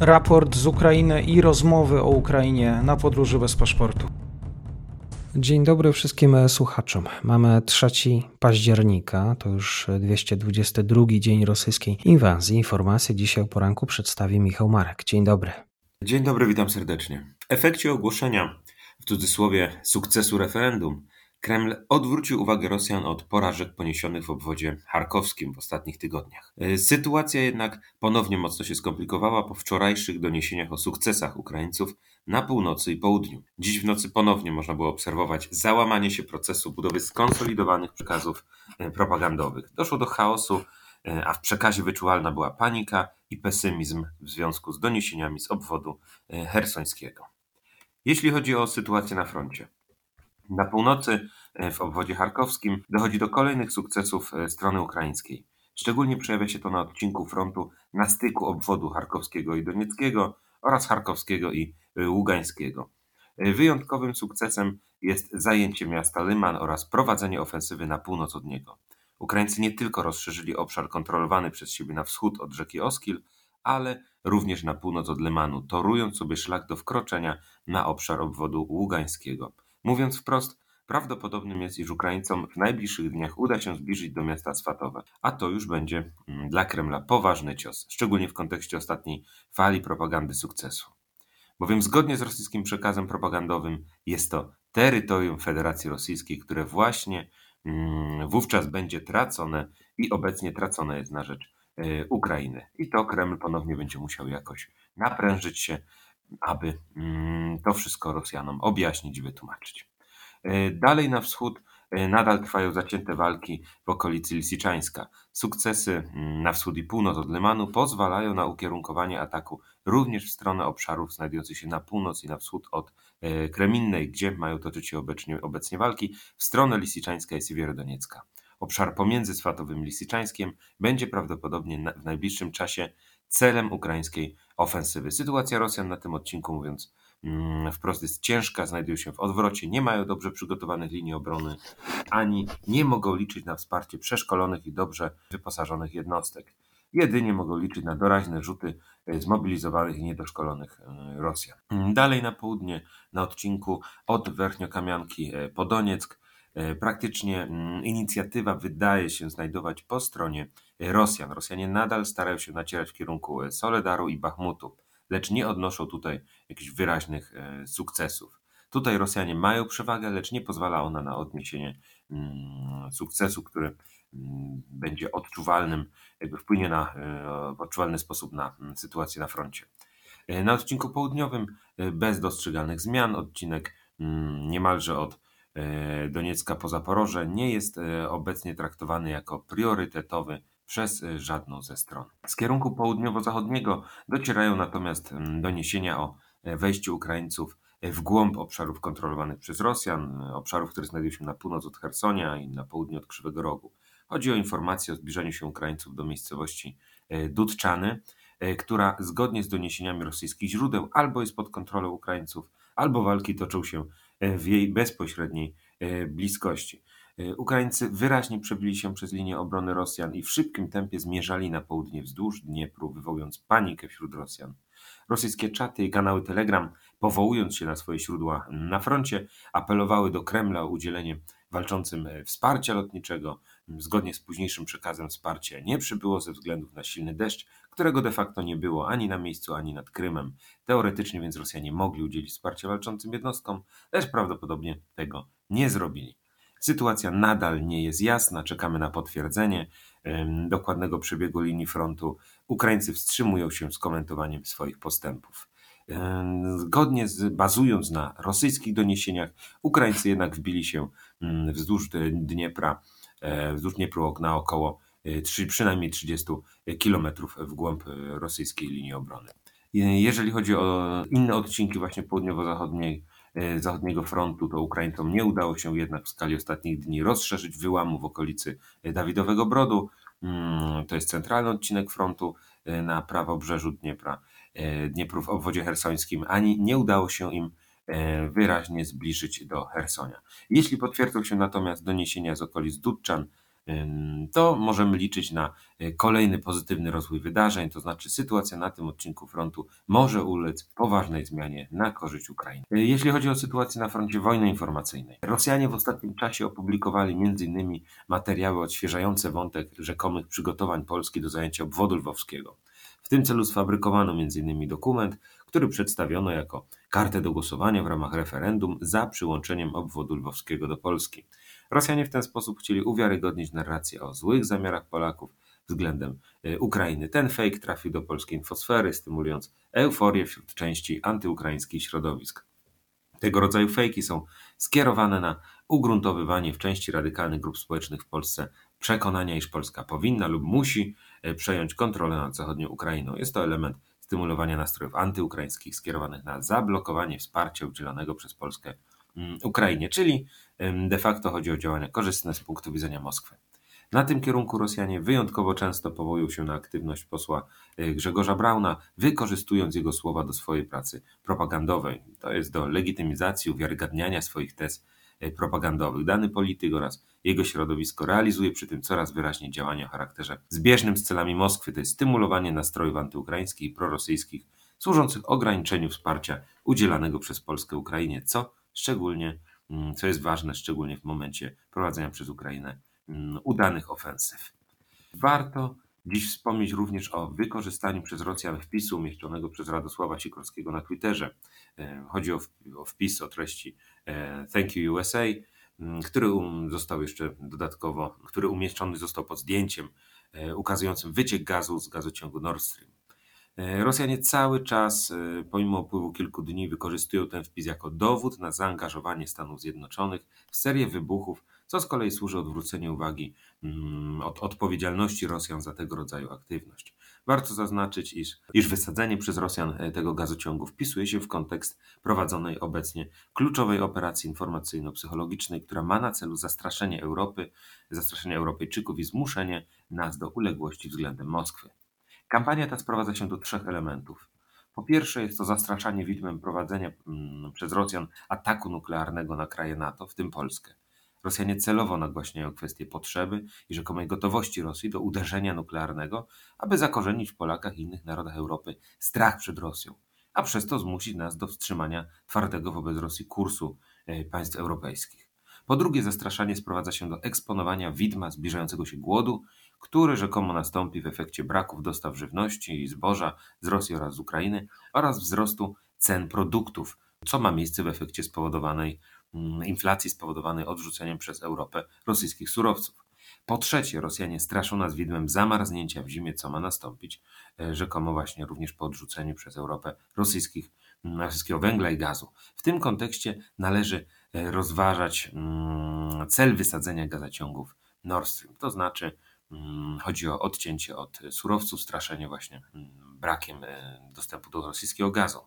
raport z Ukrainy i rozmowy o Ukrainie na podróży bez paszportu. Dzień dobry wszystkim słuchaczom. Mamy 3 października, to już 222 dzień rosyjskiej inwazji. Informacje dzisiaj o poranku przedstawi Michał Marek. Dzień dobry. Dzień dobry, witam serdecznie. W efekcie ogłoszenia, w cudzysłowie, sukcesu referendum, Kreml odwrócił uwagę Rosjan od porażek poniesionych w obwodzie charkowskim w ostatnich tygodniach. E, sytuacja jednak ponownie mocno się skomplikowała po wczorajszych doniesieniach o sukcesach Ukraińców na północy i południu. Dziś w nocy ponownie można było obserwować załamanie się procesu budowy skonsolidowanych przekazów e, propagandowych. Doszło do chaosu, e, a w przekazie wyczuwalna była panika i pesymizm w związku z doniesieniami z obwodu hersońskiego. Jeśli chodzi o sytuację na froncie, na północy, e, w obwodzie charkowskim, dochodzi do kolejnych sukcesów e, strony ukraińskiej. Szczególnie przejawia się to na odcinku frontu na styku obwodu charkowskiego i donieckiego oraz charkowskiego i e, ługańskiego. Wyjątkowym sukcesem jest zajęcie miasta Lyman oraz prowadzenie ofensywy na północ od niego. Ukraińcy nie tylko rozszerzyli obszar kontrolowany przez siebie na wschód od rzeki Oskil, ale również na północ od Lymanu, torując sobie szlak do wkroczenia na obszar obwodu ługańskiego. Mówiąc wprost, prawdopodobnym jest, iż Ukraińcom w najbliższych dniach uda się zbliżyć do miasta Swatowe, a to już będzie mm, dla Kremla poważny cios, szczególnie w kontekście ostatniej fali propagandy sukcesu. Bowiem zgodnie z rosyjskim przekazem propagandowym jest to terytorium Federacji Rosyjskiej, które właśnie mm, wówczas będzie tracone i obecnie tracone jest na rzecz e, Ukrainy. I to Kreml ponownie będzie musiał jakoś naprężyć się, aby mm, to wszystko Rosjanom objaśnić wytłumaczyć. E, dalej na wschód e, nadal trwają zacięte walki w okolicy Lisiczańska. Sukcesy mm, na wschód i północ od Lemanu pozwalają na ukierunkowanie ataku również w stronę obszarów znajdujących się na północ i na wschód od e, Kreminnej, gdzie mają toczyć się obecnie, obecnie walki, w stronę Lisiczańska i Siewierodoniecka. Obszar pomiędzy Swatowym i Lisiczańskiem będzie prawdopodobnie w najbliższym czasie celem ukraińskiej ofensywy. Sytuacja Rosjan na tym odcinku, mówiąc mm, wprost, jest ciężka, znajdują się w odwrocie, nie mają dobrze przygotowanych linii obrony, ani nie mogą liczyć na wsparcie przeszkolonych i dobrze wyposażonych jednostek. Jedynie mogą liczyć na doraźne rzuty e, zmobilizowanych i niedoszkolonych e, Rosjan. Dalej na południe, na odcinku od Werchniokamianki e, po Donieck, praktycznie mm, inicjatywa wydaje się znajdować po stronie Rosjan. Rosjanie nadal starają się nacierać w kierunku e, Soledaru i Bachmutu, lecz nie odnoszą tutaj jakichś wyraźnych e, sukcesów. Tutaj Rosjanie mają przewagę, lecz nie pozwala ona na odniesienie mm, sukcesu, który mm, będzie odczuwalnym, jakby wpłynie na, w odczuwalny sposób na sytuację na froncie. Na odcinku południowym bez dostrzegalnych zmian, odcinek niemalże od E, Doniecka po Zaporoże nie jest e, obecnie traktowany jako priorytetowy przez e, żadną ze stron. Z kierunku południowo-zachodniego docierają natomiast doniesienia o wejściu Ukraińców w głąb obszarów kontrolowanych przez Rosjan, obszarów, które znajdują się na północ od Hersonia i na południe od Krzywego Rogu. Chodzi o informacje o zbliżaniu się Ukraińców do miejscowości Dudczany, która zgodnie z doniesieniami rosyjskich źródeł albo jest pod kontrolą Ukraińców, albo walki toczą się w jej bezpośredniej e, bliskości. E, Ukraińcy wyraźnie przebili się przez linię obrony Rosjan i w szybkim tempie zmierzali na południe wzdłuż Dniepru, wywołując panikę wśród Rosjan. Rosyjskie czaty i kanały Telegram, powołując się na swoje źródła na froncie, apelowały do Kremla o udzielenie walczącym e, wsparcia lotniczego. Zgodnie z późniejszym przekazem wsparcie nie przybyło ze względów na silny deszcz, którego de facto nie było ani na miejscu, ani nad Krymem. Teoretycznie więc Rosjanie mogli udzielić wsparcia walczącym jednostkom, lecz prawdopodobnie tego nie zrobili. Sytuacja nadal nie jest jasna, czekamy na potwierdzenie dokładnego przebiegu linii frontu. Ukraińcy wstrzymują się z komentowaniem swoich postępów. Zgodnie z, bazując na rosyjskich doniesieniach, Ukraińcy jednak wbili się wzdłuż Dniepra, e, wzdłuż Dniepru na około przynajmniej 30 kilometrów w głąb e, rosyjskiej linii obrony. Jeżeli chodzi o inne odcinki właśnie południowo-zachodniej, e, zachodniego frontu, to Ukraińcom nie udało się jednak w skali ostatnich dni rozszerzyć wyłamu w okolicy Dawidowego Brodu. Mm, to jest centralny odcinek frontu e, na prawobrzeżu Dniepra, Dniepru w obwodzie hersońskim, ani nie udało się im wyraźnie zbliżyć do Hersonia. Jeśli potwierdzą się natomiast doniesienia z okolic Dudczan, to możemy liczyć na e, kolejny pozytywny rozwój wydarzeń, to znaczy sytuacja na tym odcinku frontu może ulec poważnej zmianie na korzyść Ukrainy. E, jeśli chodzi o sytuację na froncie wojny informacyjnej, Rosjanie w ostatnim czasie opublikowali m.in. materiały odświeżające wątek rzekomych przygotowań Polski do zajęcia obwodu lwowskiego. W tym celu sfabrykowano m.in. dokument, który przedstawiono jako kartę do głosowania w ramach referendum za przyłączeniem obwodu lwowskiego do Polski. Rosjanie w ten sposób chcieli uwiarygodnić narrację o złych zamiarach Polaków względem e, Ukrainy. Ten fake trafił do polskiej infosfery, stymulując euforię wśród części antyukraińskich środowisk. Tego rodzaju fejki są skierowane na ugruntowywanie w części radykalnych grup społecznych w Polsce przekonania, iż Polska powinna lub musi e, przejąć kontrolę nad zachodnią Ukrainą. Jest to element stymulowania nastrojów antyukraińskich skierowanych na zablokowanie wsparcia udzielonego przez Polskę Ukrainie, czyli de facto chodzi o działania korzystne z punktu widzenia Moskwy. Na tym kierunku Rosjanie wyjątkowo często powołują się na aktywność posła e, Grzegorza Brauna, wykorzystując jego słowa do swojej pracy propagandowej. To jest do legitymizacji, uwiarygadniania swoich tez e, propagandowych. Dany polityk oraz jego środowisko realizuje przy tym coraz wyraźniej działania o charakterze zbieżnym z celami Moskwy, to jest stymulowanie nastrojów antyukraińskich i prorosyjskich, służących ograniczeniu wsparcia udzielanego przez Polskę Ukrainie, co szczególnie, mm, co jest ważne, szczególnie w momencie prowadzenia przez Ukrainę mm, udanych ofensyw. Warto dziś wspomnieć również o wykorzystaniu przez Rosjan wpisu umieszczonego przez Radosława Sikorskiego na Twitterze. E, chodzi o wpis o treści e, Thank you USA, Mm, który um, został jeszcze dodatkowo, który umieszczony został pod zdjęciem e, ukazującym wyciek gazu z gazociągu Nord Stream. E, Rosjanie cały czas, e, pomimo upływu kilku dni, wykorzystują ten wpis jako dowód na zaangażowanie Stanów Zjednoczonych w serię wybuchów, co z kolei służy odwróceniu uwagi mm, od odpowiedzialności Rosjan za tego rodzaju aktywność. Warto zaznaczyć, iż, iż wysadzenie przez Rosjan e, tego gazociągu wpisuje się w kontekst prowadzonej obecnie kluczowej operacji informacyjno-psychologicznej, która ma na celu zastraszenie Europy, zastraszenie Europejczyków i zmuszenie nas do uległości względem Moskwy. Kampania ta sprowadza się do trzech elementów. Po pierwsze, jest to zastraszanie widmem prowadzenia mm, przez Rosjan ataku nuklearnego na kraje NATO, w tym Polskę. Rosjanie celowo nagłaśniają kwestię potrzeby i rzekomej gotowości Rosji do uderzenia nuklearnego, aby zakorzenić w Polakach i innych narodach Europy strach przed Rosją, a przez to zmusić nas do wstrzymania twardego wobec Rosji kursu e, państw europejskich. Po drugie, zastraszanie sprowadza się do eksponowania widma zbliżającego się głodu, który rzekomo nastąpi w efekcie braków dostaw żywności i zboża z Rosji oraz z Ukrainy oraz wzrostu cen produktów, co ma miejsce w efekcie spowodowanej Mm, inflacji spowodowanej odrzuceniem przez Europę rosyjskich surowców. Po trzecie, Rosjanie straszą nas widmem zamarznięcia w zimie, co ma nastąpić, e, rzekomo właśnie również po odrzuceniu przez Europę rosyjskich, mm, rosyjskiego węgla i gazu. W tym kontekście należy e, rozważać mm, cel wysadzenia gazociągów Nord Stream. To znaczy, chodzi o odcięcie od surowców, straszenie właśnie brakiem e, dostępu do rosyjskiego gazu.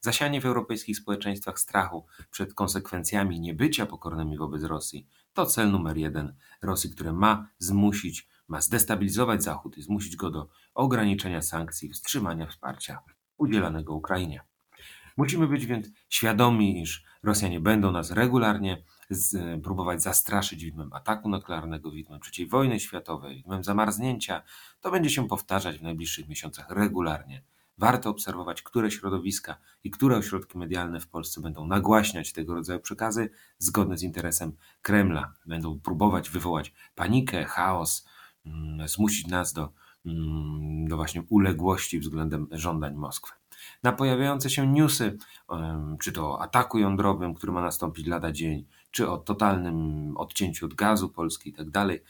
Zasianie w europejskich społeczeństwach strachu przed konsekwencjami niebycia pokornymi wobec Rosji to cel numer jeden Rosji, które ma zmusić, ma zdestabilizować Zachód i zmusić go do ograniczenia sankcji, wstrzymania wsparcia udzielanego Ukrainie. Musimy być więc świadomi, iż Rosjanie będą nas regularnie z, próbować zastraszyć widmem ataku nuklearnego, widmem III wojny światowej, widmem zamarznięcia. To będzie się powtarzać w najbliższych miesiącach regularnie. Warto obserwować, które środowiska i które ośrodki medialne w Polsce będą nagłaśniać tego rodzaju przekazy zgodne z interesem Kremla. Będą próbować wywołać panikę, chaos, mm, zmusić nas do, mm, do właśnie uległości względem żądań Moskwy. Na pojawiające się newsy, czy to o ataku jądrowym, który ma nastąpić lada dzień, czy o totalnym odcięciu od gazu Polski i tak dalej,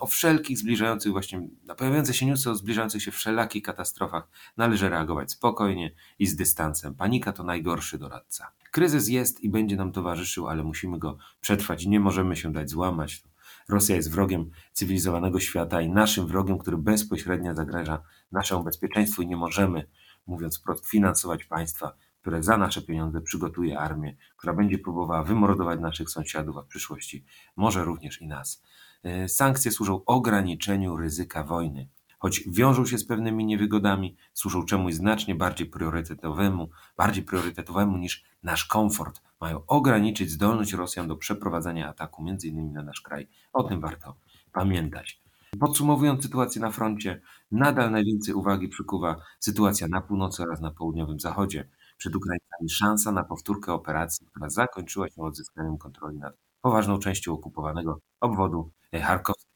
o wszelkich zbliżających właśnie, na pojawiające się newsy o zbliżających się wszelakich katastrofach należy reagować spokojnie i z dystansem. Panika to najgorszy doradca. Kryzys jest i będzie nam towarzyszył, ale musimy go przetrwać. Nie możemy się dać złamać. Rosja jest wrogiem cywilizowanego świata i naszym wrogiem, który bezpośrednio zagraża naszemu bezpieczeństwu i nie możemy, mówiąc wprost, finansować państwa, które za nasze pieniądze przygotuje armię, która będzie próbowała wymordować naszych sąsiadów, a w przyszłości może również i nas. E, sankcje służą ograniczeniu ryzyka wojny. Choć wiążą się z pewnymi niewygodami, służą czemuś znacznie bardziej priorytetowemu, bardziej priorytetowemu niż nasz komfort. Mają ograniczyć zdolność Rosjan do przeprowadzania ataku m.in. na nasz kraj. O tym warto pamiętać. Podsumowując sytuację na froncie, nadal najwięcej uwagi przykuwa sytuacja na północy oraz na południowym zachodzie. Przed Ukraińcami szansa na powtórkę operacji, która zakończyła się odzyskaniem kontroli nad poważną częścią okupowanego obwodu charkowskiego.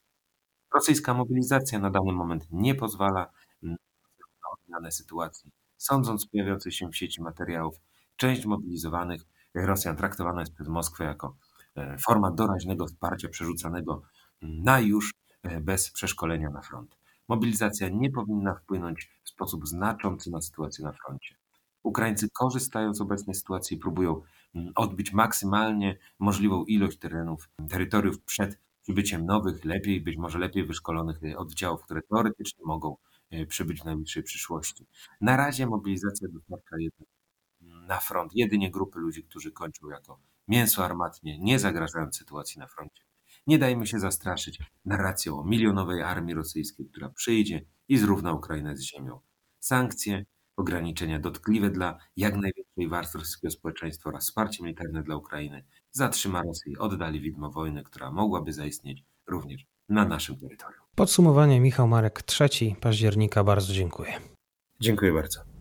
Rosyjska mobilizacja na dany moment nie pozwala na odmianę sytuacji. Sądząc z pojawiających się w sieci materiałów, część mobilizowanych Rosjan traktowana jest przez Moskwę jako e, forma doraźnego wsparcia przerzucanego na już bez przeszkolenia na front. Mobilizacja nie powinna wpłynąć w sposób znaczący na sytuację na froncie. Ukraińcy korzystają z obecnej sytuacji i próbują mm, odbić maksymalnie możliwą ilość terenów, terytoriów przed przybyciem nowych, lepiej, być może lepiej wyszkolonych e, oddziałów, które teoretycznie mogą przybyć w najbliższej przyszłości. Na razie mobilizacja dostarcza jednak na front jedynie grupy ludzi, którzy kończą jako mięso armatnie, nie zagrażając sytuacji na froncie. Nie dajmy się zastraszyć narracją o milionowej armii rosyjskiej, która przyjdzie i zrówna Ukrainę z ziemią. Sankcje, ograniczenia dotkliwe dla jak największej warstwy rosyjskiego społeczeństwa oraz wsparcie militarne dla Ukrainy zatrzyma Rosję i oddali widmo wojny, która mogłaby zaistnieć również na naszym terytorium. Podsumowanie Michał Marek 3 października. Bardzo dziękuję. Dziękuję bardzo.